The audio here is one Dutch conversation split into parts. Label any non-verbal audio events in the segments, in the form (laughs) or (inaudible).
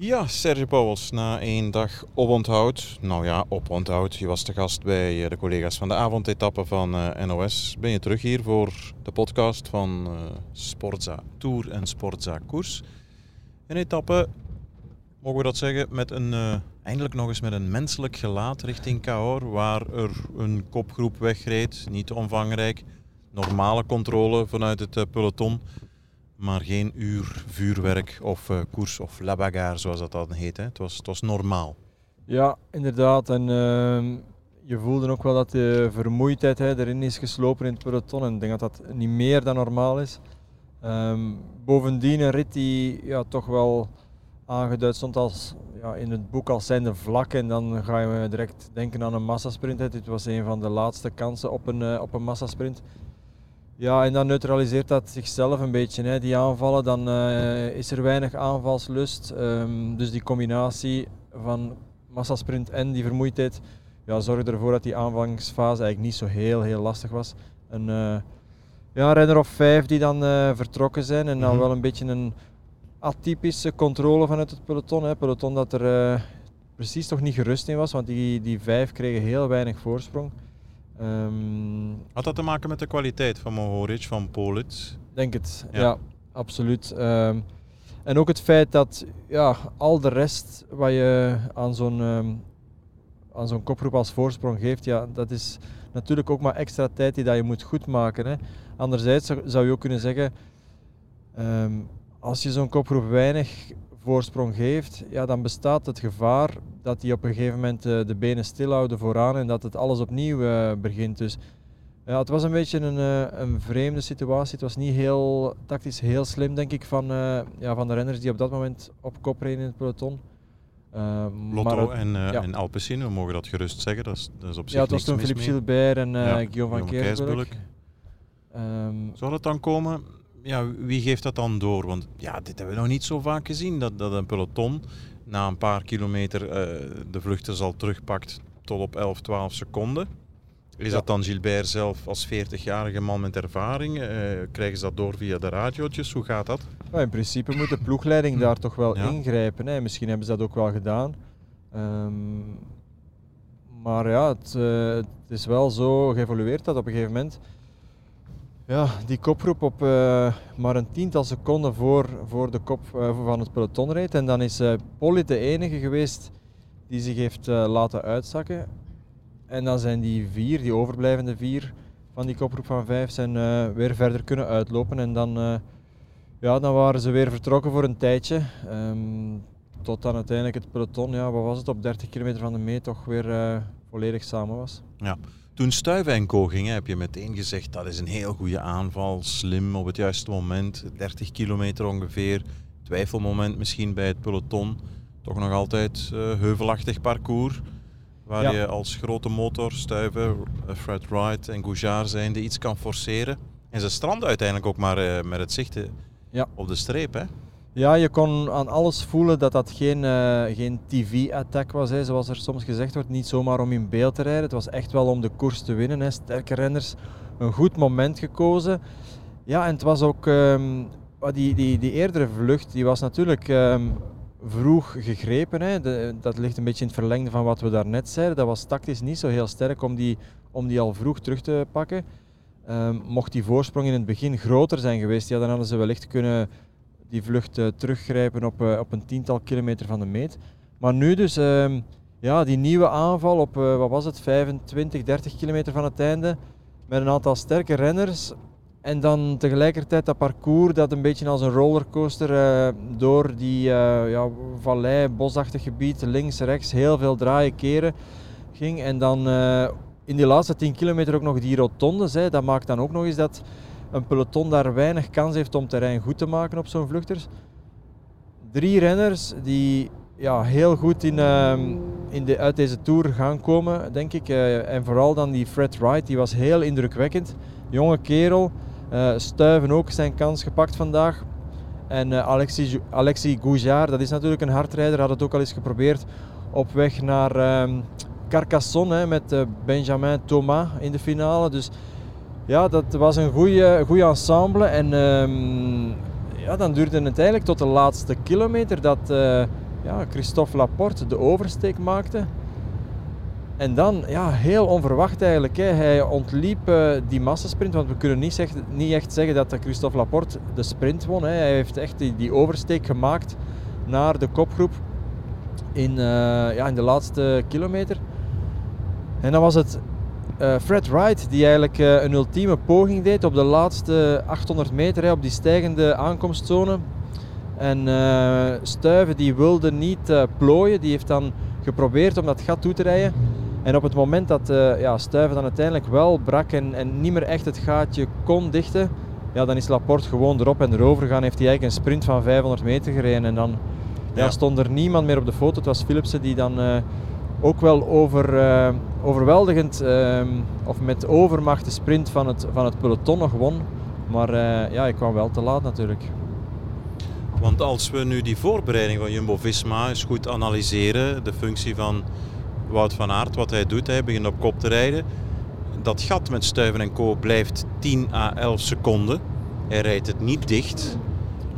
Ja, Serge Pauwels, na één dag oponthoud. Nou ja, oponthoud. Je was te gast bij eh, de collega's van de avondetappe van uh, NOS. Ben je terug hier voor de podcast van uh, Sportza Tour en Sportza Koers. Een etappe, mogen we dat zeggen, met een, eindelijk nog eens met een menselijk gelaat richting Cahors, waar er een kopgroep wegreed, niet omvangrijk. Normale controle vanuit het peloton. Maar geen uur vuurwerk of uh, koers of la bagarre zoals dat dan heet. Hè. Het, was, het was normaal. Ja, inderdaad. En uh, je voelde ook wel dat de vermoeidheid hè, erin is geslopen in het peloton. En ik denk dat dat niet meer dan normaal is. Um, bovendien een rit die ja, toch wel aangeduid stond als, ja, in het boek als zijnde vlak. En dan ga je direct denken aan een massasprint. Dit was een van de laatste kansen op een, uh, op een massasprint. Ja, en dan neutraliseert dat zichzelf een beetje, hè, die aanvallen. Dan uh, is er weinig aanvalslust. Um, dus die combinatie van massasprint en die vermoeidheid ja, zorgde ervoor dat die aanvangsfase eigenlijk niet zo heel, heel lastig was. Een uh, ja, renner of vijf die dan uh, vertrokken zijn en dan mm -hmm. wel een beetje een atypische controle vanuit het peloton. Hè. Peloton dat er precies toch niet gerust in was, want die, die vijf kregen heel weinig voorsprong. Um, Had dat te maken met de kwaliteit van Mohoric, van Politz? Denk het, ja, ja absoluut. Um, en ook het feit dat ja, al de rest wat je aan zo'n um, aan zo'n koproep als voorsprong geeft, ja, dat is natuurlijk ook maar extra tijd die dat je moet goedmaken. Hè. Anderzijds zou, zou je ook kunnen zeggen, als je zo'n koproep weinig voorsprong geeft, ja, dan bestaat het gevaar dat die op een gegeven moment uh, de benen stilhouden vooraan en dat het alles opnieuw uh, begint. Dus ja, het was een beetje een, uh, een vreemde situatie. Het was niet heel tactisch heel slim, denk ik, van, ja, van de renners die op dat moment op kop reden in het peloton. Lotto het, en, ja. en Alpecin, we mogen dat gerust zeggen. Dat is, dat is op zich Ja, het was toen Philippe Gilbert en ja, Guillaume van Keersbulk. Um, Zou dat dan komen? ja, wie geeft dat dan door? Want ja, dit hebben we nog niet zo vaak gezien. Dat, dat een peloton na een paar kilometer uh, de vluchters al terugpakt tot op 11, 12 seconden. Is ja. dat dan Gilbert zelf als 40-jarige man met ervaring? Uh, krijgen ze dat door via de radiootjes? Hoe gaat dat? Ja, in principe moet de ploegleiding daar toch wel ja. ingrijpen. Hè. Misschien hebben ze dat ook wel gedaan. Um, maar ja, het, uh, het, is wel zo geëvolueerd dat op een gegeven moment ja, die koproep op uh, maar een tiental seconden voor, voor de kop uh, van het peloton rijdt. En dan is uh, Polly de enige geweest die zich heeft laten uitzakken. En dan zijn die vier, die overblijvende vier van die koproep van vijf, zijn weer verder kunnen uitlopen. En dan, ja, dan waren ze weer vertrokken voor een tijdje. Um, tot dan uiteindelijk het peloton, ja, wat was het, op 30 kilometer van de meet toch weer volledig samen was. Ja. Toen Stuyvenko ging, heb je meteen gezegd dat is een heel goede aanval, slim op het juiste moment, 30 kilometer ongeveer, twijfelmoment misschien bij het peloton, toch nog altijd uh, heuvelachtig parcours, waar ja. je als grote motor, Stuyven, Fred Wright en Goujar zijnde iets kan forceren. En ze stranden uiteindelijk ook maar uh, met het zicht ja. op de streep. Hè? Ja, je kon aan alles voelen dat dat geen, uh, geen TV-attack was, hè, zoals er soms gezegd wordt. Niet zomaar om in beeld te rijden. Het was echt wel om de koers te winnen. Hè. Sterke renners, een goed moment gekozen. Ja, en het was ook um, die, die, die eerdere vlucht, die was natuurlijk um, vroeg gegrepen. Hè. Dat ligt een beetje in het verlengde van wat we daarnet zeiden. Dat was tactisch niet zo heel sterk om die, om die al vroeg terug te pakken. Um, mocht die voorsprong in het begin groter zijn geweest, ja, dan hadden ze wellicht kunnen die vlucht uh, teruggrijpen op, uh, op een tiental kilometer van de meet. Maar nu dus, uh, ja, die nieuwe aanval op, uh, wat was het, 25, 30 kilometer van het einde, met een aantal sterke renners. En dan tegelijkertijd dat parcours dat een beetje als een rollercoaster door die ja, vallei, bosachtig gebied, links, rechts, heel veel draaien, keren ging. En dan in die laatste 10 kilometer ook nog die rotondes. Hè. Dat maakt dan ook nog eens dat een peloton daar weinig kans heeft om terrein goed te maken op zo'n vluchters. Drie renners die ja, heel goed in, uh, in de, uit deze Tour gaan komen, denk ik. Uh, en vooral dan die Fred Wright, die was heel indrukwekkend. Jonge kerel, uh, Stuiven ook zijn kans gepakt vandaag. En uh, Alexis, Alexis Goujar, dat is natuurlijk een hardrijder, had het ook al eens geprobeerd op weg naar um, Carcassonne met Benjamin Thomas in de finale. Dus ja, dat was een goede ensemble. En um, ja, dan duurde het eigenlijk tot de laatste kilometer dat, uh, ja, Christophe Laporte de oversteek maakte. En dan, ja, heel onverwacht eigenlijk. Hè. Hij ontliep uh, die massasprint, want we kunnen niet, zeg, niet, echt zeggen dat Christophe Laporte de sprint won. Hè. Hij heeft echt die, die, oversteek gemaakt naar de kopgroep in, uh, ja, in de laatste kilometer. En dan was het uh, Fred Wright die eigenlijk een ultieme poging deed op de laatste 800 meter, hè, op die stijgende aankomstzone. En Stuiven die wilde niet plooien, die heeft dan geprobeerd om dat gat toe te rijden. En op het moment dat uh, ja, Stuiven dan uiteindelijk wel brak en, en niet meer echt het gaatje kon dichten, ja, dan is Laporte gewoon erop en erover gegaan. Heeft hij eigenlijk een sprint van 500 meter gereden. En dan ja. stond er niemand meer op de foto. Het was Philipsen die dan uh, ook wel over, uh, overweldigend uh, of met overmacht de sprint van het, van het peloton nog won. Maar ja, ik kwam wel te laat natuurlijk. Want als we nu die voorbereiding van Jumbo-Visma eens goed analyseren, de functie van Wout van Aert, wat hij doet. Hij begint op kop te rijden. Dat gat met Stuiven en Co blijft 10 à 11 seconden. Hij rijdt het niet dicht.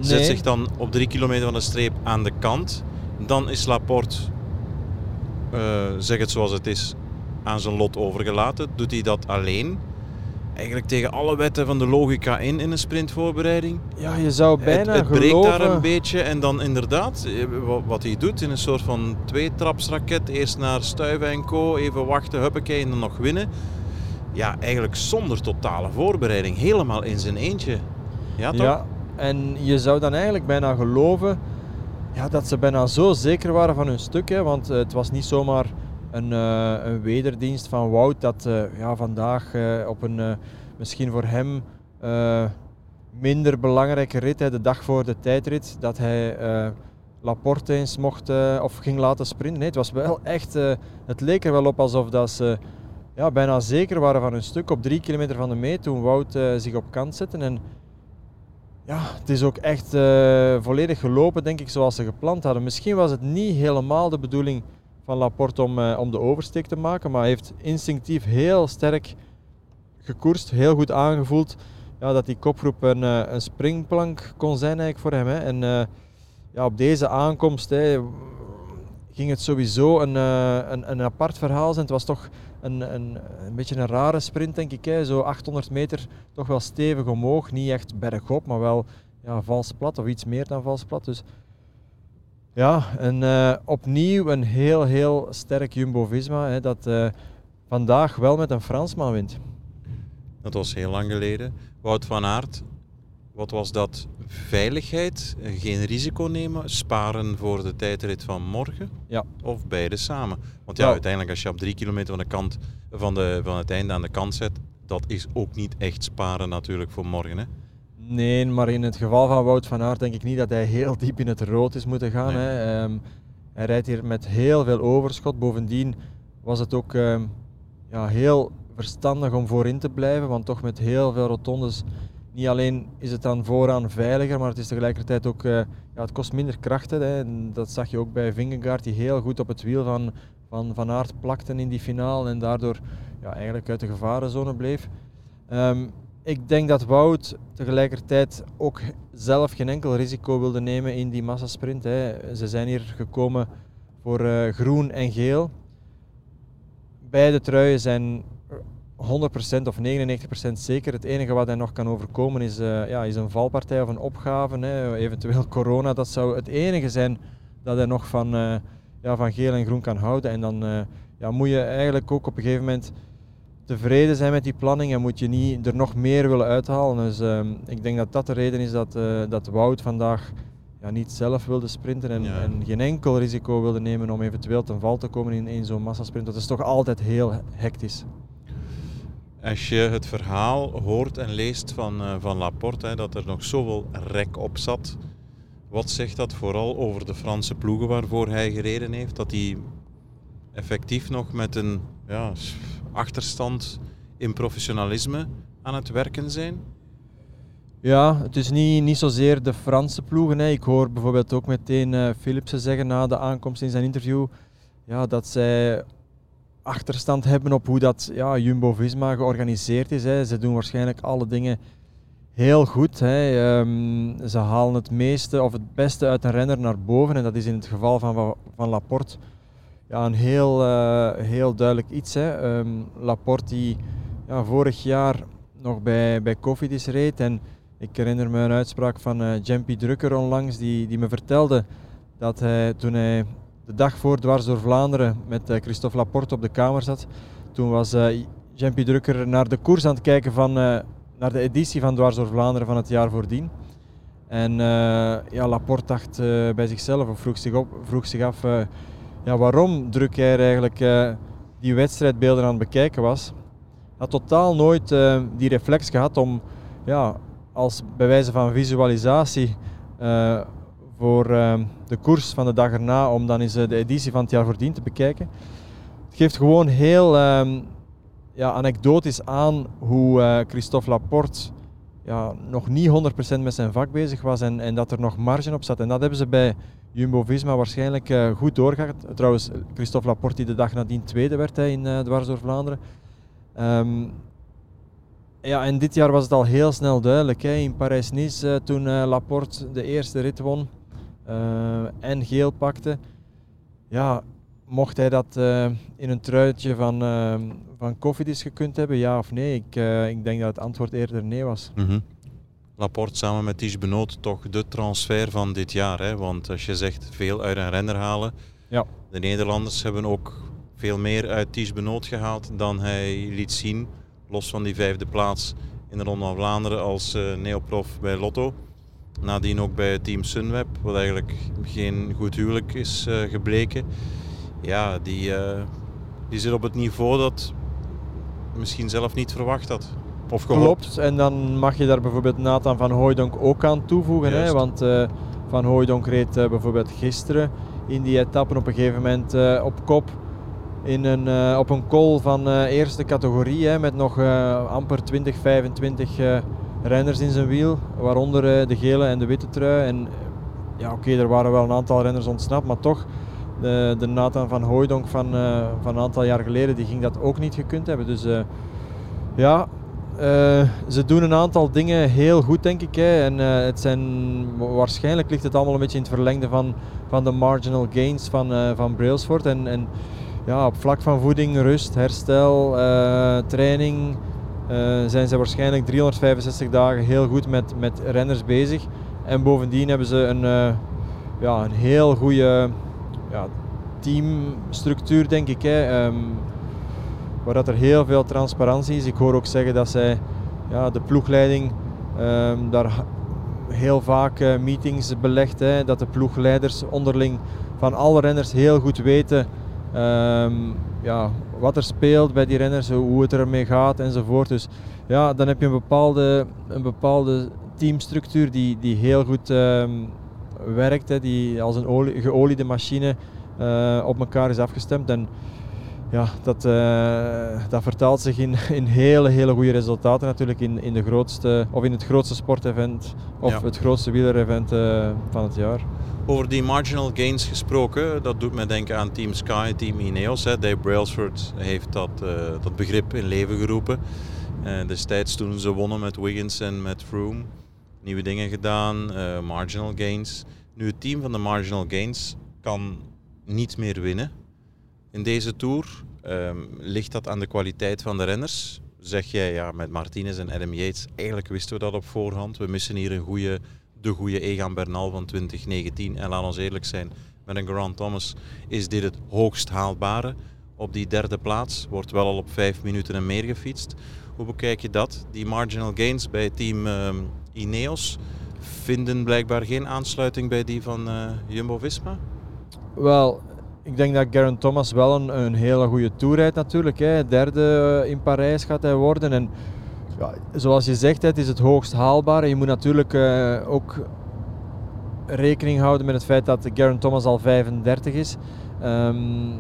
Zet zich dan op 3 kilometer van de streep aan de kant. Dan is Laporte, uh, zeg het zoals het is, aan zijn lot overgelaten. Doet hij dat alleen? eigenlijk tegen alle wetten van de logica in in een sprintvoorbereiding. Ja, je zou bijna Het, het breekt daar een beetje en dan inderdaad, eh, wat hij doet in een soort van tweetrapsraket. Eerst naar Stuiven en Co, even wachten, huppakee en dan nog winnen. Ja, eigenlijk zonder totale voorbereiding, helemaal in zijn eentje. Ja, toch? Ja, en je zou dan eigenlijk bijna geloven ja, dat ze bijna zo zeker waren van hun stuk. Hè, want eh, het was niet zomaar een, uh, een wederdienst van Wout dat uh, ja, vandaag op een misschien voor hem minder belangrijke rit, hè, de dag voor de tijdrit, dat hij Laporte eens mocht of ging laten sprinten. Nee, het was wel echt, het leek er wel op alsof dat ze ja, bijna zeker waren van hun stuk op drie kilometer van de meet toen Wout zich op kant zette. En ja, het is ook echt volledig gelopen, denk ik, zoals ze gepland hadden. Misschien was het niet helemaal de bedoeling van Laporte om, uh, om de oversteek te maken. Maar hij heeft instinctief heel sterk gekoerst, heel goed aangevoeld ja, dat die kopgroep een, uh, een springplank kon zijn eigenlijk voor hem. Hè. En ja, op deze aankomst hè, ging het sowieso een, een, een, apart verhaal zijn. Het was toch een, een, een beetje een rare sprint, denk ik. Hè. Zo 800 meter toch wel stevig omhoog. Niet echt bergop, maar wel ja, vals plat of iets meer dan vals plat. Dus ja, en uh, opnieuw een heel, heel sterk Jumbo-Visma dat uh, vandaag wel met een Fransman wint. Dat was heel lang geleden. Wout van Aert, wat was dat? Veiligheid, geen risico nemen, sparen voor de tijdrit van morgen? Ja. Of beide samen? Want ja, uiteindelijk als je op drie kilometer van, de kant, van, de, van het einde aan de kant zet, dat is ook niet echt sparen natuurlijk voor morgen. Hè? Nee, maar in het geval van Wout van Aert denk ik niet dat hij heel diep in het rood is moeten gaan. Hè. Um, hij rijdt hier met heel veel overschot. Bovendien was het ook um, ja, heel verstandig om voorin te blijven, want toch met heel veel rotondes. Niet alleen is het dan vooraan veiliger, maar het is tegelijkertijd ook, uh, ja, het kost minder krachten. Hè. Dat zag je ook bij Vingegaard, die heel goed op het wiel van Van, van Aert plakte in die finale en daardoor ja, eigenlijk uit de gevarenzone bleef. Um, ik denk dat Wout tegelijkertijd ook zelf geen enkel risico wilde nemen in die massasprint. Hè. Ze zijn hier gekomen voor uh, groen en geel. Beide truien zijn 100% of 99% zeker. Het enige wat hij nog kan overkomen is, uh, ja, is een valpartij of een opgave. Hè. Eventueel corona. Dat zou het enige zijn dat hij nog van, uh, ja, van geel en groen kan houden. En dan ja, moet je eigenlijk ook op een gegeven moment tevreden zijn met die planning en moet je niet er nog meer willen uithalen. Dus ik denk dat dat de reden is dat, dat Wout vandaag ja, niet zelf wilde sprinten en, en, geen enkel risico wilde nemen om eventueel ten val te komen in, in zo'n massasprint. Dat is toch altijd heel hectisch. Als je het verhaal hoort en leest van, uh, van Laporte, hè, dat er nog zoveel rek op zat, wat zegt dat vooral over de Franse ploegen waarvoor hij gereden heeft? Dat hij effectief nog met een ja, achterstand in professionalisme aan het werken zijn? Ja, het is niet, niet zozeer de Franse ploegen. Hè. Ik hoor bijvoorbeeld ook meteen uh, Philipsen zeggen na de aankomst in zijn interview ja, dat zij achterstand hebben op hoe dat ja, Jumbo-Visma georganiseerd is. Hè. Ze doen waarschijnlijk alle dingen heel goed. Hè. Um, ze halen het meeste of het beste uit een renner naar boven. En dat is in het geval van, van Laporte ja, een heel, uh, heel duidelijk iets. Hè. Um, Laporte die ja, vorig jaar nog bij, bij Cofidis reed. En ik herinner me een uitspraak van uh, Jempy Drucker onlangs, die, die me vertelde dat hij toen hij de dag voor Dwars door Vlaanderen met uh, Christophe Laporte op de kamer zat, toen was uh, Jempy Drucker naar de koers aan het kijken van, naar de editie van Dwars door Vlaanderen van het jaar voordien. En ja, Laporte dacht bij zichzelf, of vroeg zich, op, vroeg zich af, ja, waarom Drucker eigenlijk die wedstrijdbeelden aan het bekijken was had totaal nooit die reflex gehad om ja, als bij wijze van visualisatie voor uh, de koers van de dag erna, om dan eens de editie van het jaar voordien te bekijken. Het geeft gewoon heel um, ja, anekdotisch aan hoe Christophe Laporte ja, nog niet 100% met zijn vak bezig was en, en dat er nog marge op zat. En dat hebben ze bij Jumbo-Visma waarschijnlijk goed doorgehad. Trouwens, Christophe Laporte die de dag nadien tweede werd hij in Dwars door Vlaanderen. Um, ja, en dit jaar was het al heel snel duidelijk. Hè. In Parijs-Nice, toen Laporte de eerste rit won en geel pakte, ja, mocht hij dat in een truitje van, van Cofidis gekund hebben, ja of nee? Ik, ik denk dat het antwoord eerder nee was. Mm -hmm. Laporte samen met Ties Benoot toch de transfer van dit jaar. Hè? Want als je zegt veel uit een renner halen, ja. de Nederlanders hebben ook veel meer uit Ties Benoot gehaald dan hij liet zien. Los van die vijfde plaats in de Ronde van Vlaanderen als uh, neoprof bij Lotto. Nadien ook bij Team Sunweb, wat eigenlijk geen goed huwelijk is uh, gebleken. Ja, die, uh, die zit op het niveau dat misschien zelf niet verwacht had. Of Klopt, en dan mag je daar bijvoorbeeld Nathan van Hooijdonk ook aan toevoegen. Hè? Want Van Hooijdonk reed bijvoorbeeld gisteren in die etappen op een gegeven moment op kop in een, op een call van eerste categorie hè, met nog amper 20, 25 renners in zijn wiel, waaronder de gele en de witte trui. En ja, oké, er waren wel een aantal renners ontsnapt, maar toch, de, de Nathan van Hooijdonk van, van een aantal jaar geleden, die ging dat ook niet gekund hebben. Dus ja, ze doen een aantal dingen heel goed, denk ik. Hè. En het zijn, waarschijnlijk ligt het allemaal een beetje in het verlengde van, van de marginal gains van, van Brailsford. En, en ja, op vlak van voeding, rust, herstel, uh, training uh, zijn ze waarschijnlijk 365 dagen heel goed met, met renners bezig. En bovendien hebben ze een, uh, ja, een heel goede ja, teamstructuur, denk ik. Hè, um, waar dat er heel veel transparantie is. Ik hoor ook zeggen dat zij ja, de ploegleiding um, daar heel vaak meetings belegt. Hè, dat de ploegleiders onderling van alle renners heel goed weten Um, ja, wat er speelt bij die renners, hoe het ermee gaat enzovoort. Dus ja, dan heb je een bepaalde, een bepaalde teamstructuur die, die heel goed um, werkt, hè, die als een olie, geoliede machine uh, op elkaar is afgestemd. En ja, dat, uh, dat vertaalt zich in, in hele, hele goede resultaten natuurlijk in, in, de grootste, of in het grootste sportevent of ja. het grootste wielerevent uh, van het jaar. Over die marginal gains gesproken, dat doet me denken aan Team Sky, Team Ineos. Hè. Dave Brailsford heeft dat, uh, dat begrip in leven geroepen. Uh, destijds toen ze wonnen met Wiggins en met Froome. Nieuwe dingen gedaan, uh, marginal gains. Nu het team van de marginal gains kan niet meer winnen. In deze Tour um, ligt dat aan de kwaliteit van de renners. Zeg jij ja, met Martinez en Adam Yates, eigenlijk wisten we dat op voorhand. We missen hier een goede de goede Egan Bernal van 2019. En laat ons eerlijk zijn, met een Grant Thomas is dit het hoogst haalbare. Op die derde plaats wordt wel al op vijf minuten en meer gefietst. Hoe bekijk je dat? Die marginal gains bij team uh, Ineos vinden blijkbaar geen aansluiting bij die van uh, Jumbo-Visma? Wel, ik denk dat Geraint Thomas wel een, een hele goede tour rijdt natuurlijk. Hè. Derde in Parijs gaat hij worden. En ja, zoals je zegt, het is het hoogst haalbare. Je moet natuurlijk uh, ook rekening houden met het feit dat Garen Thomas al 35 is. Um,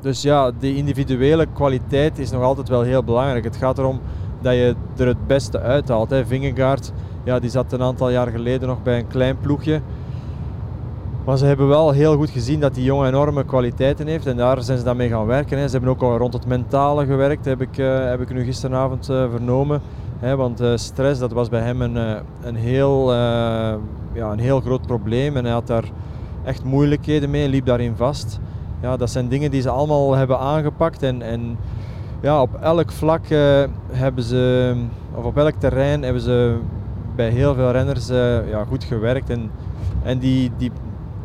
dus ja, die individuele kwaliteit is nog altijd wel heel belangrijk. Het gaat erom dat je er het beste uithaalt. Vingegaard, ja, die zat een aantal jaar geleden nog bij een klein ploegje. Maar ze hebben wel heel goed gezien dat die jongen enorme kwaliteiten heeft en daar zijn ze dan mee gaan werken. Ze hebben ook al rond het mentale gewerkt, heb ik, uh, heb ik nu gisteravond uh, vernomen. Want uh, stress dat was bij hem een, een, heel, ja, een heel groot probleem en hij had daar echt moeilijkheden mee, liep daarin vast. Ja, dat zijn dingen die ze allemaal hebben aangepakt en, en ja, op elk vlak hebben ze, of op elk terrein hebben ze bij heel veel renners ja, goed gewerkt en, en die, die,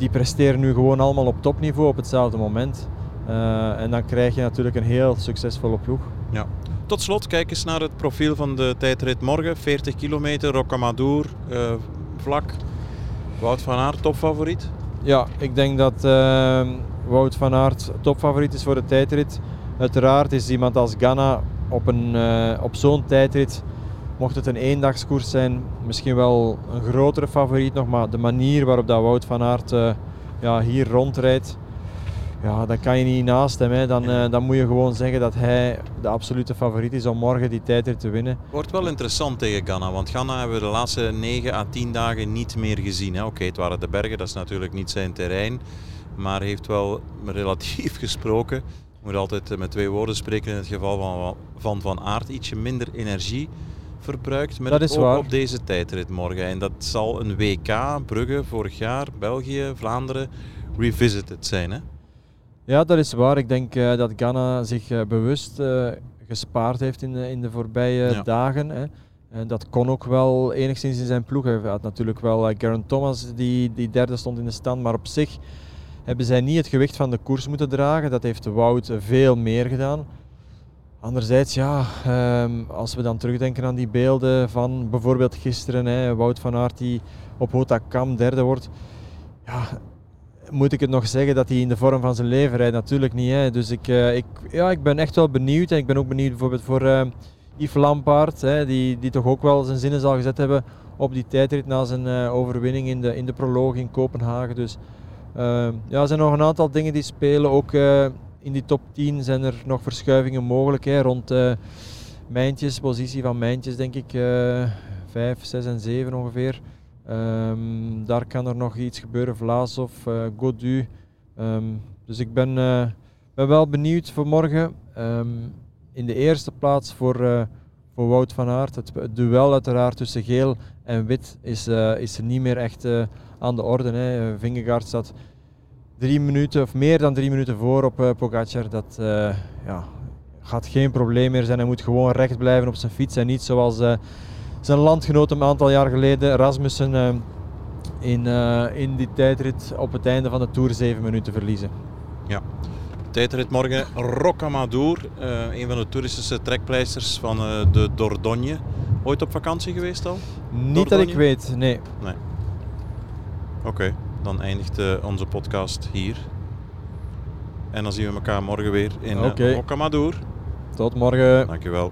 die presteren nu gewoon allemaal op topniveau op hetzelfde moment. en dan krijg je natuurlijk een heel succesvolle ploeg. Ja, tot slot, kijk eens naar het profiel van de tijdrit morgen. 40 kilometer, Rocamadour, uh, vlak. Wout van Aert, topfavoriet? Ja, ik denk dat uh, Wout van Aert topfavoriet is voor de tijdrit. Uiteraard is iemand als Ganna op, een, op zo'n tijdrit, mocht het een eendagskoers zijn, misschien wel een grotere favoriet nog. Maar de manier waarop dat Wout van Aert uh, ja, hier rondrijdt, ja, dan kan je niet naast hem. Hè. Dan, uh, dan moet je gewoon zeggen dat hij de absolute favoriet is om morgen die tijdrit te winnen. Wordt wel interessant tegen Ghana, want Ghana hebben we de laatste 9 à 10 dagen niet meer gezien. Oké, het waren de bergen, dat is natuurlijk niet zijn terrein. Maar heeft wel relatief (laughs) gesproken, ik moet altijd met twee woorden spreken in het geval van Van, van Aert, ietsje minder energie verbruikt met dat het oog op deze tijdrit morgen. En dat zal een WK, Brugge, vorig jaar, België, Vlaanderen, revisited zijn. Hè? Ja, dat is waar. Ik denk uh, dat Ghana zich uh, bewust uh, gespaard heeft in de, in de voorbije ja. dagen. Hè. En dat kon ook wel enigszins in zijn ploeg. Hij had natuurlijk wel Garen Thomas die, die derde stond in de stand, maar op zich hebben zij niet het gewicht van de koers moeten dragen. Dat heeft Wout veel meer gedaan. Anderzijds, ja, um, als we dan terugdenken aan die beelden van bijvoorbeeld gisteren, hè, Wout van Aert die op Hotakam derde wordt. Ja, moet ik het nog zeggen dat hij in de vorm van zijn leven rijdt? Natuurlijk niet. Hè. Dus ik, uh, ik, ja, ik ben echt wel benieuwd. En ik ben ook benieuwd bijvoorbeeld voor uh, Yves Lampaard, hè, die, die toch ook wel zijn zinnen zal gezet hebben op die tijdrit na zijn uh, overwinning in de, in de proloog in Kopenhagen. Dus ja, er zijn nog een aantal dingen die spelen. Ook in die top 10 zijn er nog verschuivingen mogelijk. Hè, rond Mijntjes, positie van Mijntjes denk ik 5, 6 en 7 ongeveer. Um, daar kan er nog iets gebeuren, Vlaasov, uh, Godu. Um, dus ik ben, uh, ben wel benieuwd voor morgen. Um, in de eerste plaats voor, uh, voor Wout van Aert. Het, duel uiteraard tussen geel en wit is, is niet meer echt aan de orde. Hè. Vingegaard staat drie minuten of meer dan drie minuten voor op Pogacar. Dat ja, gaat geen probleem meer zijn. Hij moet gewoon recht blijven op zijn fiets en niet zoals zijn landgenoot een aantal jaar geleden, Rasmussen, uh, in, uh, in die tijdrit op het einde van de Tour 7 minuten verliezen. Ja. Tijdrit morgen Rocamadour, uh, een van de toeristische trekpleisters van de Dordogne. Ooit op vakantie geweest al? Niet Dordogne? dat ik weet, nee. nee. Oké, okay, dan eindigt onze podcast hier. En dan zien we elkaar morgen weer in okay. Rocamadour. Tot morgen. Dankjewel.